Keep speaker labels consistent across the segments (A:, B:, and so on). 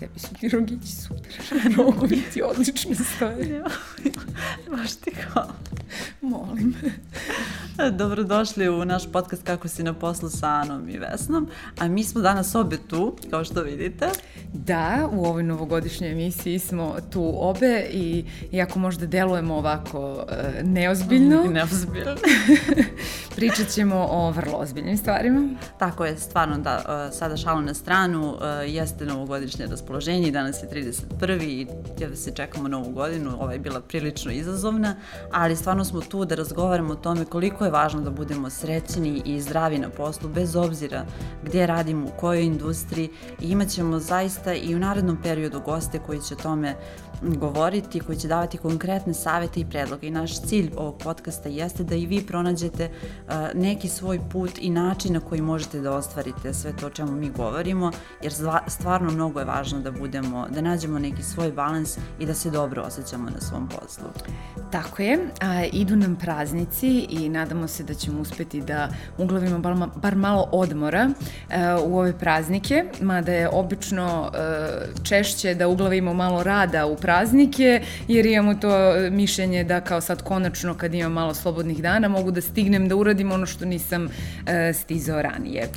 A: tebi su ti rogići super. Rogovi ti odlično stoje.
B: Baš ti kao.
A: Molim.
B: Dobrodošli u naš podcast Kako si na poslu sa Anom i Vesnom. A mi smo danas obe tu, kao što vidite.
A: Da, u ovoj novogodišnjoj emisiji smo tu obe i iako možda delujemo ovako uh, neozbiljno,
B: Mm, Neozbiljno.
A: pričat ćemo o vrlo ozbiljnim stvarima.
B: Tako je, stvarno da, uh, sada šalu na stranu, uh, jeste novogodišnje raspoloženje i danas je 31. i ja se čekamo novu godinu, ova je bila prilično izazovna, ali stvarno smo tu da razgovaramo o tome koliko je važno da budemo srećni i zdravi na poslu, bez obzira gdje radimo, u kojoj industriji i imat ćemo zaista i u narednom periodu goste koji će tome govoriti, koji će davati konkretne savete i predloge. I naš cilj ovog podcasta jeste da i vi pronađete uh, neki svoj put i način na koji možete da ostvarite sve to o čemu mi govorimo, jer stvarno mnogo je važno da budemo, da nađemo neki svoj balans i da se dobro osjećamo na svom poslu.
A: Tako je, a, idu nam praznici i nadamo se da ćemo uspeti da uglavimo bar, bar malo odmora e, u ove praznike, mada je obično e, češće da uglavimo malo rada u praznike, jer imamo to e, mišljenje da kao sad konačno kad imam malo slobodnih dana mogu da stignem da uradim ono što nisam e, stizao ranije.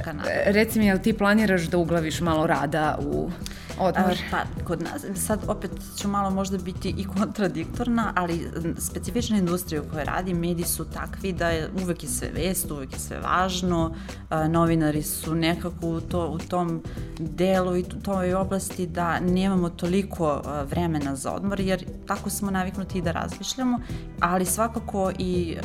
B: Što nada.
A: reci mi, jel ti planiraš da uglaviš malo rada u odmor?
B: Pa, kod nas, sad opet ću malo možda biti i kontradiktorna, ali specifična industrija u kojoj radim, mediji su takvi da je uvek je sve vest, uvek je sve važno, novinari su nekako u, to, u tom delu i u toj oblasti da nemamo toliko vremena za odmor, jer tako smo naviknuti i da razmišljamo, ali svakako i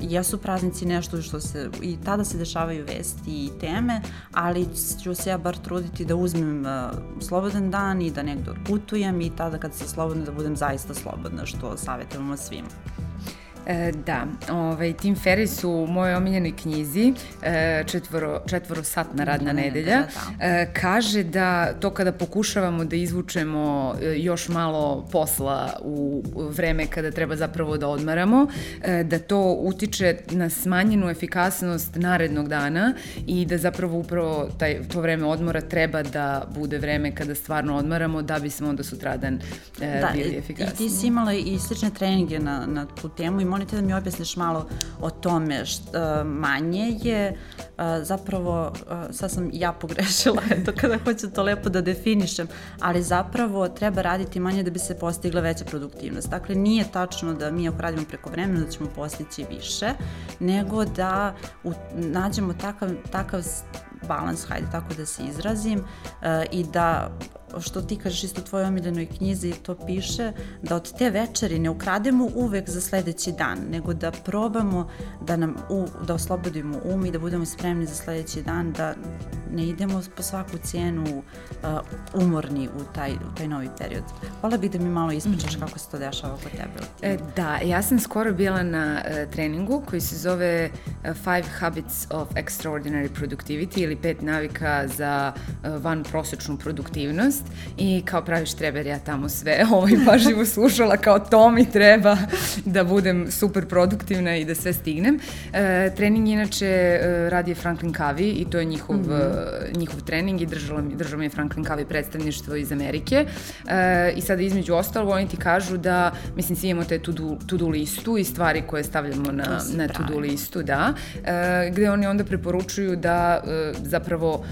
B: jesu praznici nešto što se, i tada se dešavaju vesti i teme, ali ću se ja bar truditi da uzmem a, slobodan dan i da negde otputujem i tada kad se slobodno da budem zaista slobodna, što savjetujemo svima.
A: E, da, ovaj, Tim Ferriss u mojoj omiljenoj knjizi e, četvoro, četvorosatna radna nedelja
B: nedelja, da.
A: e, kaže da to kada pokušavamo da izvučemo e, još malo posla u vreme kada treba zapravo da odmaramo, e, da to utiče na smanjenu efikasnost narednog dana i da zapravo upravo taj, to vreme odmora treba da bude vreme kada stvarno odmaramo da bismo onda sutradan e,
B: Da,
A: bili efikasni.
B: i ti si imala i slične treninge na, na tu temu i molim te da mi objasniš malo o tome što manje je uh, zapravo, uh, sad sam ja pogrešila, eto kada hoću to lepo da definišem, ali zapravo treba raditi manje da bi se postigla veća produktivnost. Dakle, nije tačno da mi ako radimo preko vremena da ćemo postići više, nego da u, nađemo takav, takav balans, hajde tako da se izrazim, uh, i da što ti kažeš isto u tvojoj omiljenoj knjizi to piše, da od te večeri ne ukrademo uvek za sledeći dan, nego da probamo da nam u, da oslobodimo um i da budemo spremni za sledeći dan, da ne idemo po svaku cijenu uh, umorni u taj, u taj novi period. Vola bih da mi malo ispričaš kako se to dešava kod tebe.
A: E, da, ja sam skoro bila na e, treningu koji se zove e, Five Habits of Extraordinary Productivity ili pet navika za e, van prosečnu produktivnost i kao pravi štreber ja tamo sve ovaj pažljivo slušala kao to mi treba da budem super produktivna i da sve stignem. E, trening inače radi je Franklin Covey i to je njihov, mm -hmm. Njihov trening i držalo mi, držao mi je Franklin Covey predstavništvo iz Amerike. E, i sada između ostalo oni ti kažu da, mislim svi imamo te to-do, to-do listu i stvari koje stavljamo na, na to-do listu, da, e, gde oni onda preporučuju da e, zapravo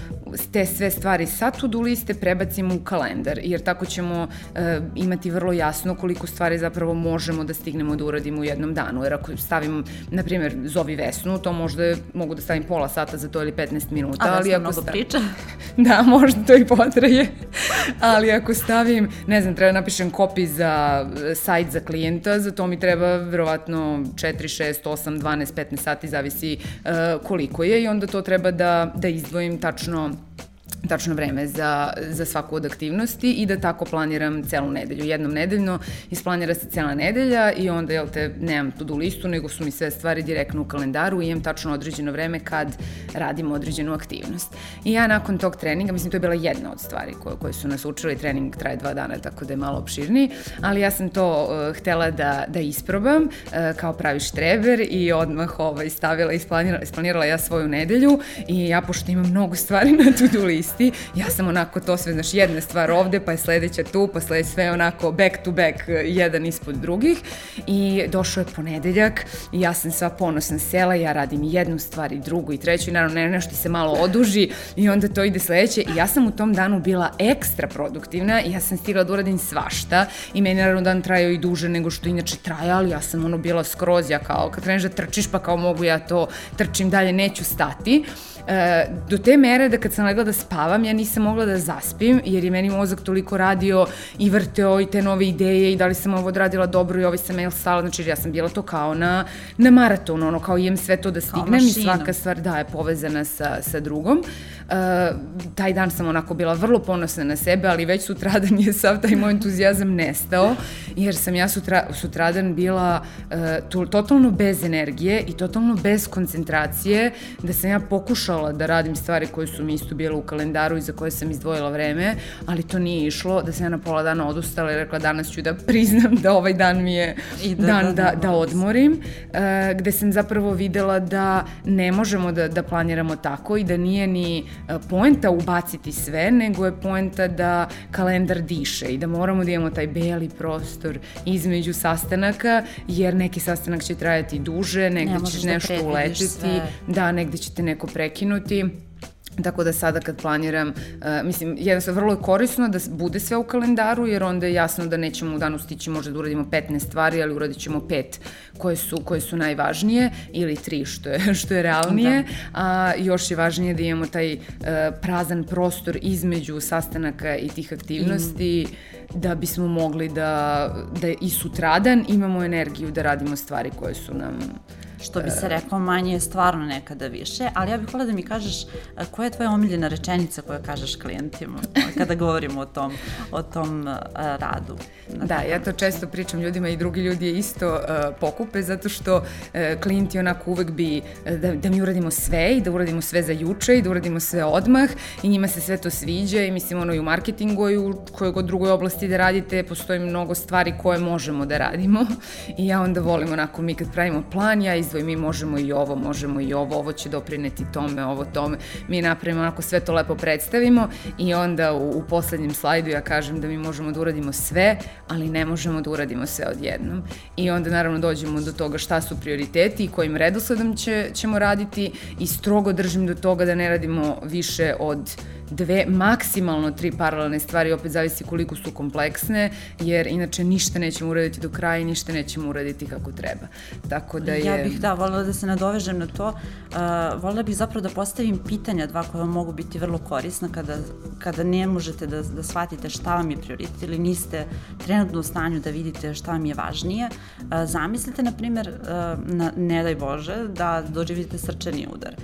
A: te sve stvari sa to-do liste prebacimo u kalendar, jer tako ćemo e, imati vrlo jasno koliko stvari zapravo možemo da stignemo da uradimo u jednom danu, jer ako stavim, na primjer, zovi Vesnu, to možda je- mogu da stavim pola sata za to ili 15 minuta, ali ako sta-
B: priča.
A: da, možda to i potraje. Ali ako stavim, ne znam, treba da napišem kopi za sajt za klijenta, za to mi treba verovatno 4, 6, 8, 12, 15 sati, zavisi uh, koliko je i onda to treba da, da izdvojim tačno tačno vreme za, za svaku od aktivnosti i da tako planiram celu nedelju. Jednom nedeljno isplanira se cela nedelja i onda, jel te, nemam to-do listu, nego su mi sve stvari direktno u kalendaru i imam tačno određeno vreme kad radim određenu aktivnost. I ja nakon tog treninga, mislim, to je bila jedna od stvari koje, koje su nas učili, trening traje dva dana, tako da je malo opširniji, ali ja sam to uh, htela da, da isprobam uh, kao pravi štreber i odmah ovaj, stavila, isplanirala, isplanirala ja svoju nedelju i ja, pošto imam mnogo stvari na to-do listi, ja sam onako to sve, znaš, jedna stvar ovde, pa je sledeća tu, pa sledeća sve onako back to back, jedan ispod drugih. I došao je ponedeljak i ja sam sva ponosna sela, ja radim jednu stvar i drugu i treću i naravno ne, nešto se malo oduži i onda to ide sledeće. I ja sam u tom danu bila ekstra produktivna i ja sam stigla da uradim svašta i meni naravno dan trajao i duže nego što inače traja, ali ja sam ono bila skroz, ja kao kad kreneš da trčiš pa kao mogu ja to trčim dalje, neću stati. E, do te mere da kad sam legla da spavam, ja nisam mogla da zaspim, jer je meni mozak toliko radio i vrteo i te nove ideje i da li sam ovo odradila dobro i ovaj sam mail stala, znači ja sam bila to kao na, na maratonu, ono kao imam sve to da stignem i svaka stvar da je povezana sa, sa drugom. Uh, taj dan sam onako bila vrlo ponosna na sebe, ali već sutradan je sav taj moj entuzijazam nestao, jer sam ja sutra, sutradan bila uh, to, totalno bez energije i totalno bez koncentracije, da sam ja pokušala da radim stvari koje su mi isto bile u kalendaru i za koje sam izdvojila vreme, ali to nije išlo, da sam ja na pola dana odustala i rekla danas ću da priznam da ovaj dan mi je I da, dan da, da, da odmorim, uh, gde sam zapravo videla da ne možemo da, da planiramo tako i da nije ni poenta ubaciti sve, nego je poenta da kalendar diše i da moramo da imamo taj beli prostor između sastanaka, jer neki sastanak će trajati duže, negde ne, ćeš da nešto da uletiti, sve. da, negde ćete neko prekinuti. Tako da sada kad planiram, uh, mislim, jednostavno vrlo je korisno da bude sve u kalendaru, jer onda je jasno da nećemo u danu stići možda da uradimo 15 stvari, ali uradit ćemo pet koje su, koje su najvažnije, ili tri što je, što je realnije, da. a još je važnije da imamo taj uh, prazan prostor između sastanaka i tih aktivnosti, mm. da bismo mogli da, da i sutradan imamo energiju da radimo stvari koje su nam
B: Što bi se rekao, manje je stvarno nekada više, ali ja bih htjela da mi kažeš e, koja je tvoja omiljena rečenica koju kažeš klijentima kada govorimo o tom, o tom uh, radu.
A: Da, ja to često pričam ljudima i drugi ljudi je isto uh, pokupe, zato što klijenti onako uvek bi da, da mi uradimo sve i da uradimo sve za juče i da uradimo sve odmah i njima se sve to sviđa i mislim ono i u marketingu i u kojoj god drugoj oblasti da radite postoji mnogo stvari koje možemo da radimo i ja onda volim onako mi kad pravimo plan, ja iz razvoj, mi možemo i ovo, možemo i ovo, ovo će doprineti tome, ovo tome. Mi napravimo onako sve to lepo predstavimo i onda u, u poslednjem slajdu ja kažem da mi možemo da uradimo sve, ali ne možemo da uradimo sve odjednom. I onda naravno dođemo do toga šta su prioriteti i kojim redosledom će, ćemo raditi i strogo držim do toga da ne radimo više od dve, maksimalno tri paralelne stvari, opet zavisi koliko su kompleksne, jer inače ništa nećemo uraditi do kraja i ništa nećemo uraditi kako treba. Tako da je...
B: Ja bih, da, volila da se nadovežem na to. Uh, volila bih zapravo da postavim pitanja dva koja mogu biti vrlo korisna kada, kada ne možete da, da shvatite šta vam je prioritet ili niste trenutno u stanju da vidite šta vam je važnije. Uh, zamislite, na primer, uh, na, ne daj Bože, da doživite srčani udar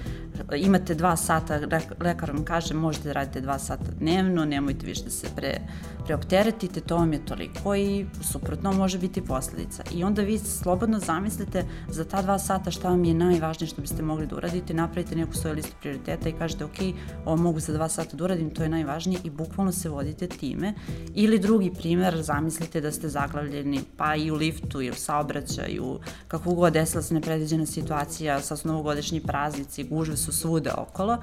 B: imate dva sata, lekar vam kaže možete da radite dva sata dnevno, nemojte više da se pre, preopteretite, to vam je toliko i suprotno može biti posledica. I onda vi slobodno zamislite za ta dva sata šta vam je najvažnije što biste mogli da uradite, napravite neku svoju listu prioriteta i kažete ok, ovo mogu za dva sata da uradim, to je najvažnije i bukvalno se vodite time. Ili drugi primer, zamislite da ste zaglavljeni pa i u liftu i u saobraćaju, kako god desila se nepredviđena situacija, sa novogodišnji praznici, gužve su svuda okolo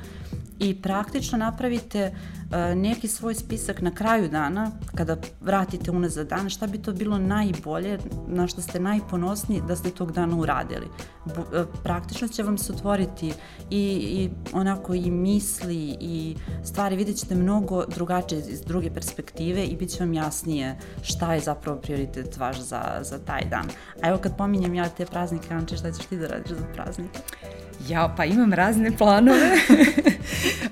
B: i praktično napravite uh, neki svoj spisak na kraju dana, kada vratite unazad dan, šta bi to bilo najbolje, na što ste najponosni da ste tog dana uradili. Uh, praktično će vam se otvoriti i, i onako i misli i stvari, vidjet ćete mnogo drugačije iz druge perspektive i bit će vam jasnije šta je zapravo prioritet vaš za, za taj dan. A evo kad pominjem ja te praznike, Anče, šta ćeš ti da radiš za praznike?
A: Ja, pa imam razne planove,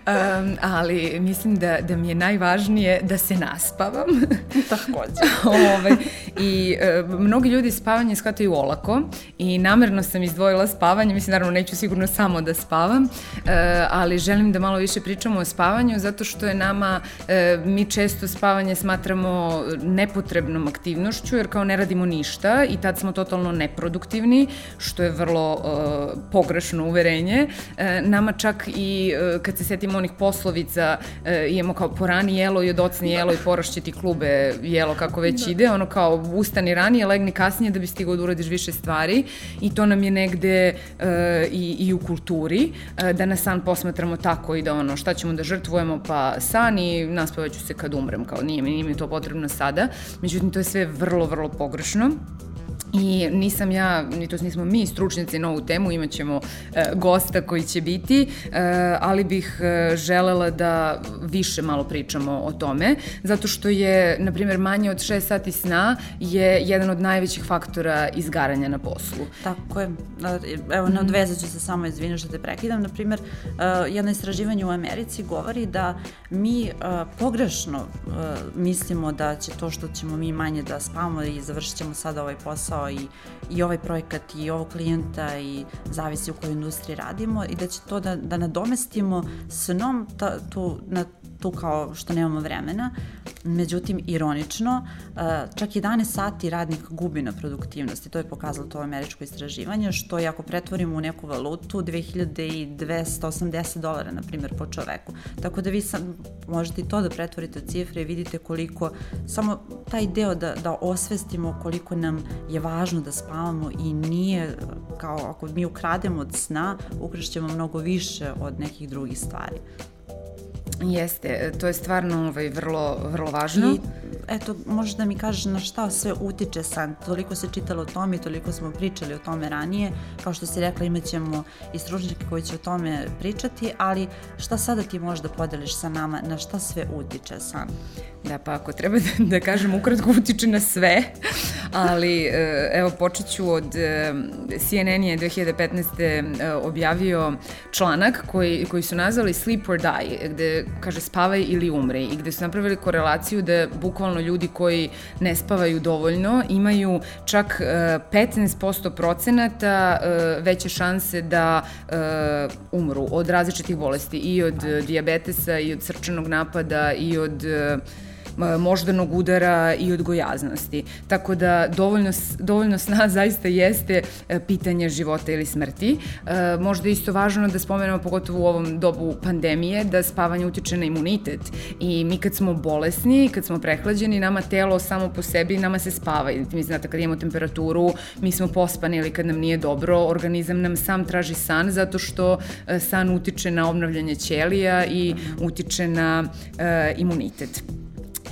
A: um, ali mislim da, da mi je najvažnije da se naspavam.
B: Takođe.
A: Ove, ovaj, I uh, mnogi ljudi spavanje shvataju olako i namerno sam izdvojila spavanje, mislim naravno neću sigurno samo da spavam, uh, ali želim da malo više pričamo o spavanju zato što je nama, uh, mi često spavanje smatramo nepotrebnom aktivnošću jer kao ne radimo ništa i tad smo totalno neproduktivni, što je vrlo uh, pogrešno uvek uverenje. E, nama čak i e, kad se setimo onih poslovica, e, imamo kao porani jelo i odocni jelo i porašće ti klube jelo kako već da. ide, ono kao ustani ranije, legni kasnije da bi stigao da uradiš više stvari i to nam je negde i, i u kulturi, da na san posmatramo tako i da ono šta ćemo da žrtvujemo pa san i naspevaću se kad umrem, kao nije mi, nije mi to potrebno sada. Međutim, to je sve vrlo, vrlo pogrešno. I nisam ja, ni to nismo mi stručnjaci na ovu temu, imaćemo e, gosta koji će biti, e, ali bih e, želela da više malo pričamo o tome, zato što je, na primjer, manje od 6 sati sna je jedan od najvećih faktora izgaranja na poslu.
B: Tako je. Evo, mm. odvezat ću se samo, izvinu što te prekidam. Na primjer, e, jedno istraživanje u Americi govori da mi e, pogrešno e, mislimo da će to što ćemo mi manje da spavamo i završit ćemo sada ovaj posao i, i ovaj projekat i ovog klijenta i zavisi u kojoj industriji radimo i da će to da, da nadomestimo snom ta, tu, na tu kao što nemamo vremena. Međutim, ironično, čak 11 sati radnik gubi na produktivnosti. To je pokazalo to američko istraživanje, što je ako pretvorimo u neku valutu, 2280 dolara, na primjer, po čoveku. Tako da vi sam, možete i to da pretvorite u cifre i vidite koliko, samo taj deo da, da osvestimo koliko nam je važno da spavamo i nije kao ako mi ukrademo od sna, ukrašćemo mnogo više od nekih drugih stvari.
A: Jeste, to je stvarno ovaj, vrlo, vrlo važno.
B: I eto, možeš da mi kažeš na šta sve utiče san. Toliko se čitalo o tome i toliko smo pričali o tome ranije. Kao što si rekla, imat ćemo i stručnjake koji će o tome pričati, ali šta sada ti možeš da podeliš sa nama, na šta sve utiče san?
A: Da, pa ako treba da, da kažem, ukratko utiče na sve, ali e, evo počet ću od e, CNN je 2015. E, objavio članak koji, koji su nazvali Sleep or Die, gde kaže spavaj ili umre i gde su napravili korelaciju da bukvalno ljudi koji ne spavaju dovoljno imaju čak 15% procenata veće šanse da umru od različitih bolesti i od diabetesa i od srčanog napada i od moždanog udara i odgojaznosti. Tako da dovoljno, dovoljno sna zaista jeste e, pitanje života ili smrti. E, možda je isto važno da spomenemo, pogotovo u ovom dobu pandemije, da spavanje utiče na imunitet i mi kad smo bolesni, kad smo prehlađeni, nama telo samo po sebi, nama se spava. Mi znate, kad imamo temperaturu, mi smo pospani ili kad nam nije dobro, organizam nam sam traži san zato što san utiče na obnavljanje ćelija i utiče na imunitet.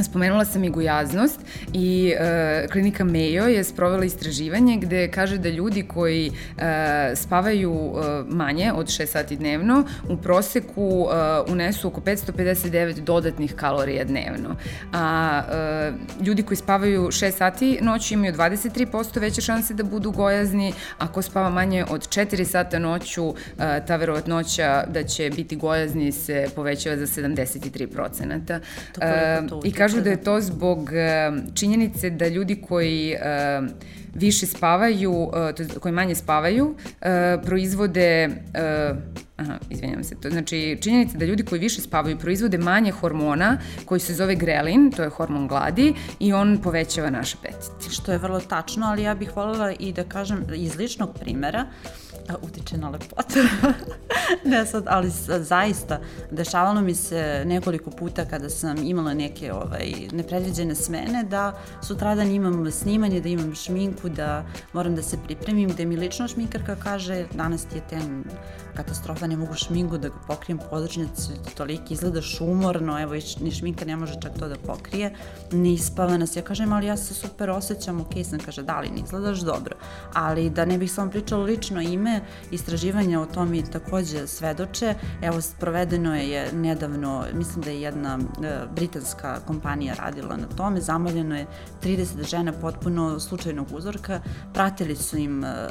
A: Spomenula sam i gujaznost i e, klinika Mayo je sprovela istraživanje gde kaže da ljudi koji e, spavaju e, manje od 6 sati dnevno u proseku e, unesu oko 559 dodatnih kalorija dnevno. A e, ljudi koji spavaju 6 sati noću imaju 23% veće šanse da budu gojazni, a ko spava manje od 4 sata noću, e, ta verovatnoća da će biti gojazni se povećava za 73%. E, I kažu da je to zbog e, činjenice da ljudi koji e, više spavaju, e, koji manje spavaju, proizvode Aha, izvinjam se. To, znači, činjenica da ljudi koji više spavaju proizvode manje hormona koji se zove grelin, to je hormon gladi i on povećava naš apetit.
B: Što je vrlo tačno, ali ja bih voljela i da kažem iz ličnog primera, utiče na lepotu. ne sad, ali zaista, dešavalo mi se nekoliko puta kada sam imala neke ovaj, nepredviđene smene, da sutradan imam snimanje, da imam šminku, da moram da se pripremim, da mi lično šminkarka kaže danas ti je ten katastrofa, ne mogu šminku da ga pokrijem područnicu, toliki izgledaš umorno, evo ni šminka ne može čak to da pokrije, ne ispava se. Ja kažem, ali ja se super osjećam, ok sam, kaže, da li ne izgledaš dobro, ali da ne bih samo pričala lično ime, istraživanja o tom i takođe svedoče, evo, provedeno je nedavno, mislim da je jedna e, britanska kompanija radila na tome, zamoljeno je 30 žena potpuno slučajnog uzorka, pratili su im e,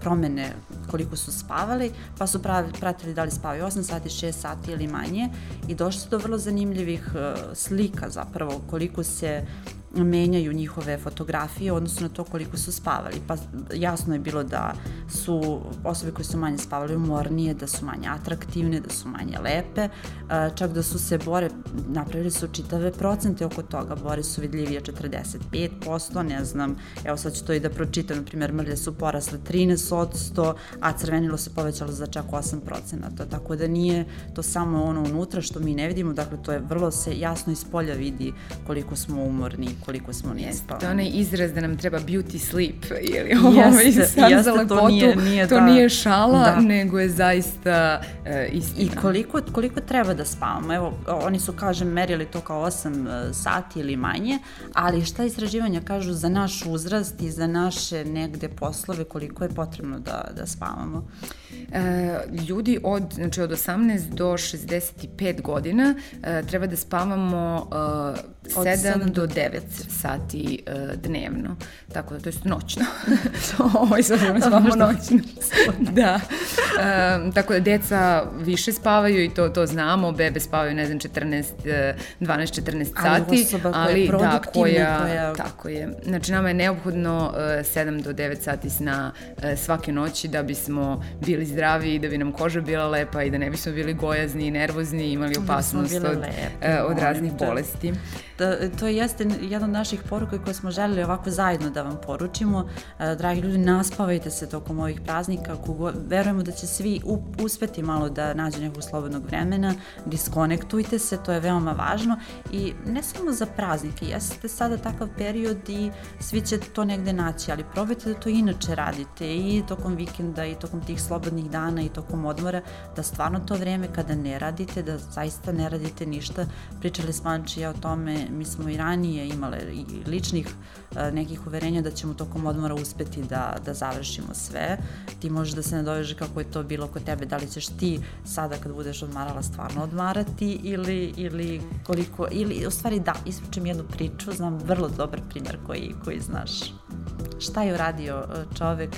B: promene koliko su spavali, pa su pratili da li spavaju 8 sati, 6 sati ili manje. I došli su do vrlo zanimljivih uh, slika zapravo koliko se menjaju njihove fotografije odnosno na to koliko su spavali. Pa jasno je bilo da su osobe koje su manje spavali umornije, da su manje atraktivne, da su manje lepe, čak da su se bore, napravili su čitave procente oko toga, bore su vidljivije 45%, ne znam, evo sad ću to i da pročitam, na primjer, mrlje su porasle 13%, a crvenilo se povećalo za čak 8%, tako da nije to samo ono unutra što mi ne vidimo, dakle to je vrlo se jasno iz polja vidi koliko smo umorni, koliko smo nespavani.
A: To je onaj izraz da nam treba beauty sleep, ili ovaj jeste, jeste, za lepotu, to nije, nije, to da, nije šala, da. nego je zaista uh, istina.
B: I koliko, koliko treba da spavamo? Evo, oni su, kažem, merili to kao 8 uh, sati ili manje, ali šta istraživanja kažu za naš uzrast i za naše negde poslove, koliko je potrebno da, da spavamo?
A: E, ljudi od, znači od 18 do 65 godina e, treba da spavamo e, 7, 7 do 9 sati e, dnevno. Tako da, to je noćno. Ovo je sve spavamo noćno. da. E, tako da deca više spavaju i to, to znamo. Bebe spavaju, ne znam, 14, 12, 14 sati. Ali
B: osoba koja ali, je da, koja, koja...
A: Tako je. Znači, nama je neophodno e, 7 do 9 sati sna e, svake noći da bismo bili zdravi i da bi nam koža bila lepa i da ne bismo bili gojazni i nervozni i imali da opasnost od, lepe, e, od raznih bolesti
B: da, to jeste jedna od naših poruka koje smo želeli ovako zajedno da vam poručimo. E, dragi ljudi, naspavajte se tokom ovih praznika, verujemo da će svi uspeti malo da nađu nekog slobodnog vremena, diskonektujte se, to je veoma važno i ne samo za praznike, jeste sada takav period i svi će to negde naći, ali probajte da to inače radite i tokom vikenda i tokom tih slobodnih dana i tokom odmora, da stvarno to vreme kada ne radite, da zaista ne radite ništa. Pričali smo Ančija o tome mi smo i ranije imale i ličnih e, nekih uverenja da ćemo tokom odmora uspeti da, da završimo sve. Ti možeš da se nadoveže kako je to bilo kod tebe, da li ćeš ti sada kad budeš odmarala stvarno odmarati ili, ili koliko, ili u stvari da, ispričam jednu priču, znam vrlo dobar primer koji, koji znaš. Šta je uradio e, čovek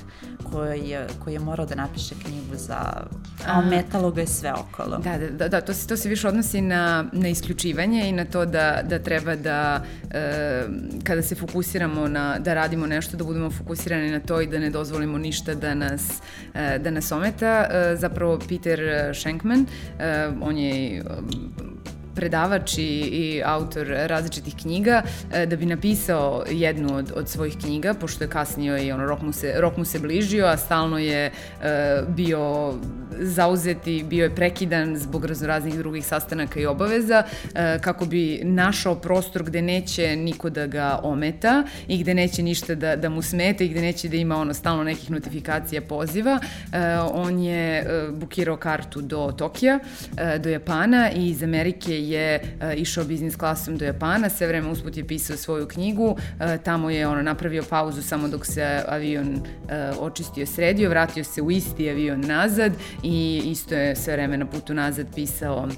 B: koji je, koji je morao da napiše knjigu za... A metalo ga je sve okolo.
A: Da, da, da, da to, se, to se više odnosi na, na isključivanje i na to da, da treba da, e, kada se fokusiramo na, da radimo nešto, da budemo fokusirani na to i da ne dozvolimo ništa da nas, e, da nas ometa. E, zapravo Peter Schenkman, e, on je predavač i, i autor različitih knjiga, e, da bi napisao jednu od, od svojih knjiga, pošto je kasnio i ono, rok mu se, rok mu se bližio, a stalno je e, bio zauzet i bio je prekidan zbog raznoraznih drugih sastanaka i obaveza, e, kako bi našao prostor gde neće niko da ga ometa i gde neće ništa da, da mu smeta i gde neće da ima ono stalno nekih notifikacija poziva. On je bukirao kartu do Tokija, do Japana i iz Amerike je uh, išao biznis klasom do Japana, sve vreme usput je pisao svoju knjigu, uh, tamo je ono napravio pauzu samo dok se avion uh, očistio, sredio, vratio se u isti avion nazad i isto je sve vreme na putu nazad pisao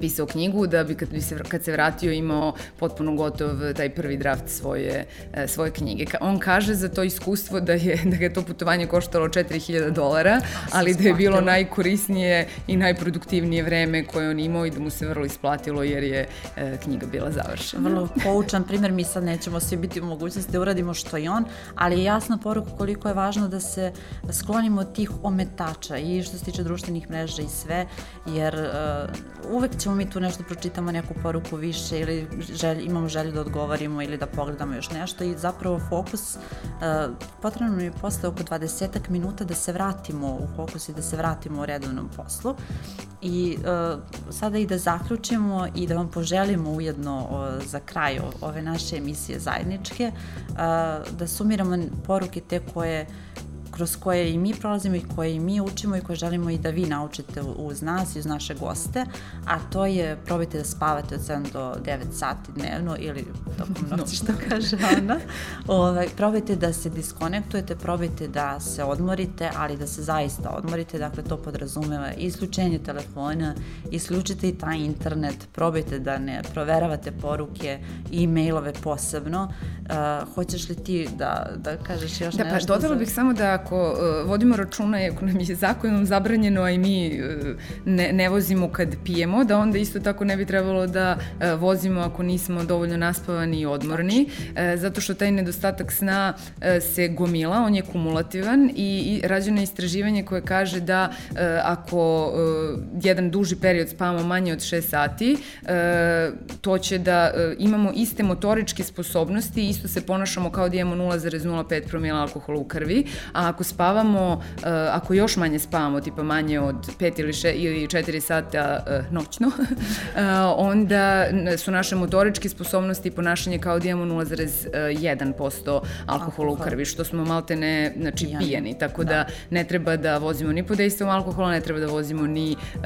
A: pisao knjigu da bi kad, bi se, kad se vratio imao potpuno gotov taj prvi draft svoje, e, svoje knjige. On kaže za to iskustvo da je da je to putovanje koštalo 4000 dolara, ali da je bilo najkorisnije i najproduktivnije vreme koje on imao i da mu se vrlo isplatilo jer je e, knjiga bila završena.
B: Vrlo poučan primjer, mi sad nećemo svi biti u mogućnosti da uradimo što i on, ali je jasna poruka koliko je važno da se sklonimo od tih ometača i što se tiče društvenih mreža i sve, jer uvek ćemo mi tu nešto pročitamo neku poruku više ili želj, imamo želju da odgovorimo ili da pogledamo još nešto i zapravo fokus, uh, potrebno mi je posle oko 20 minuta da se vratimo u fokus i da se vratimo u redovnom poslu. I uh, sada i da zaključimo i da vam poželimo ujedno uh, za kraj ove naše emisije zajedničke, uh, da sumiramo poruke te koje kroz koje i mi prolazimo i koje i mi učimo i koje želimo i da vi naučite uz nas i uz naše goste, a to je probajte da spavate od 7 do 9 sati dnevno ili tokom noći što kaže Ana. Ovaj, probajte da se diskonektujete, probajte da se odmorite, ali da se zaista odmorite, dakle to podrazumeva isključenje telefona, isključite i taj internet, probajte da ne proveravate poruke i e-mailove posebno. Uh, hoćeš li ti da, da kažeš još
A: da,
B: nešto?
A: Da, pa dodala za... bih samo da ako uh, vodimo računa, ako nam je zakonom zabranjeno, a i mi uh, ne, ne vozimo kad pijemo, da onda isto tako ne bi trebalo da uh, vozimo ako nismo dovoljno naspavani i odmorni, zato što taj nedostatak sna se gomila, on je kumulativan i, i rađeno je istraživanje koje kaže da ako jedan duži period spavamo manje od 6 sati, to će da imamo iste motoričke sposobnosti, isto se ponašamo kao da imamo 0,05 promila alkohola u krvi, a ako spavamo, uh, ako još manje spavamo, tipa manje od 5 ili, še, ili 4 sata uh, noćno, uh, onda su naše motoričke sposobnosti i ponašanje kao da imamo 0,1% alkohola u krvi, što smo malte ne, znači, pijeni, tako da. da ne treba da vozimo ni pod dejstvom alkohola, ne treba da vozimo ni uh,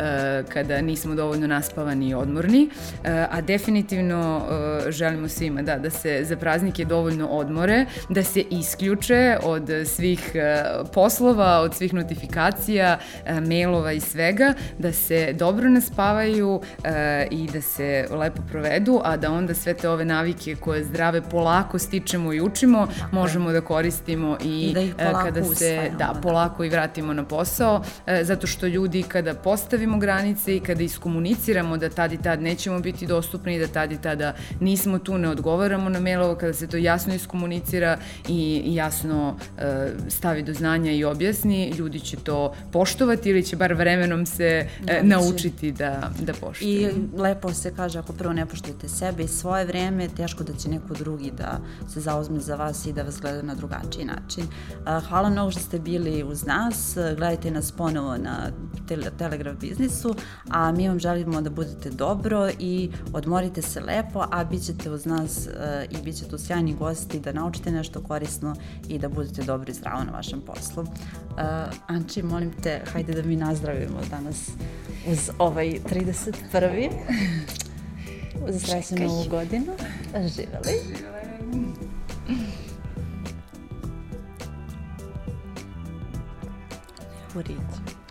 A: kada nismo dovoljno naspavani i odmorni, uh, a definitivno uh, želimo svima da, da se za praznike dovoljno odmore, da se isključe od svih e, poslova, od svih notifikacija, e, mailova i svega, da se dobro naspavaju e, i da se lepo provedu, a da onda sve te ove navike koje zdrave polako stičemo i učimo, Tako možemo da koristimo i,
B: I da ih
A: kada se da, da, polako i vratimo na posao, zato što ljudi kada postavimo granice i kada iskomuniciramo da tad i tad nećemo biti dostupni, da tad i tada nismo tu, ne odgovaramo na mailove, kada se to jasno iskomunicira i jasno e, stavi do znanja i objasni, ljudi će to poštovati ili će bar vremenom se e, naučiti da, da poštuju.
B: I lepo se kaže, ako prvo ne poštujete sebe i svoje vreme, teško da će neko drugi da se zauzme za vas i da vas gleda na drugačiji način. Hvala mnogo što ste bili uz nas, gledajte nas ponovo na tele, Telegraf biznisu, a mi vam želimo da budete dobro i odmorite se lepo, a bit ćete uz nas uh, i bit će tu sjajni gosti da naučite nešto korisno i da budete dobro i zdravo na vašem poslu. Uh, Anči, molim te, hajde da mi nazdravimo danas uz ovaj 31. uz srećnu novu godinu. Živeli. Živeli. Urić.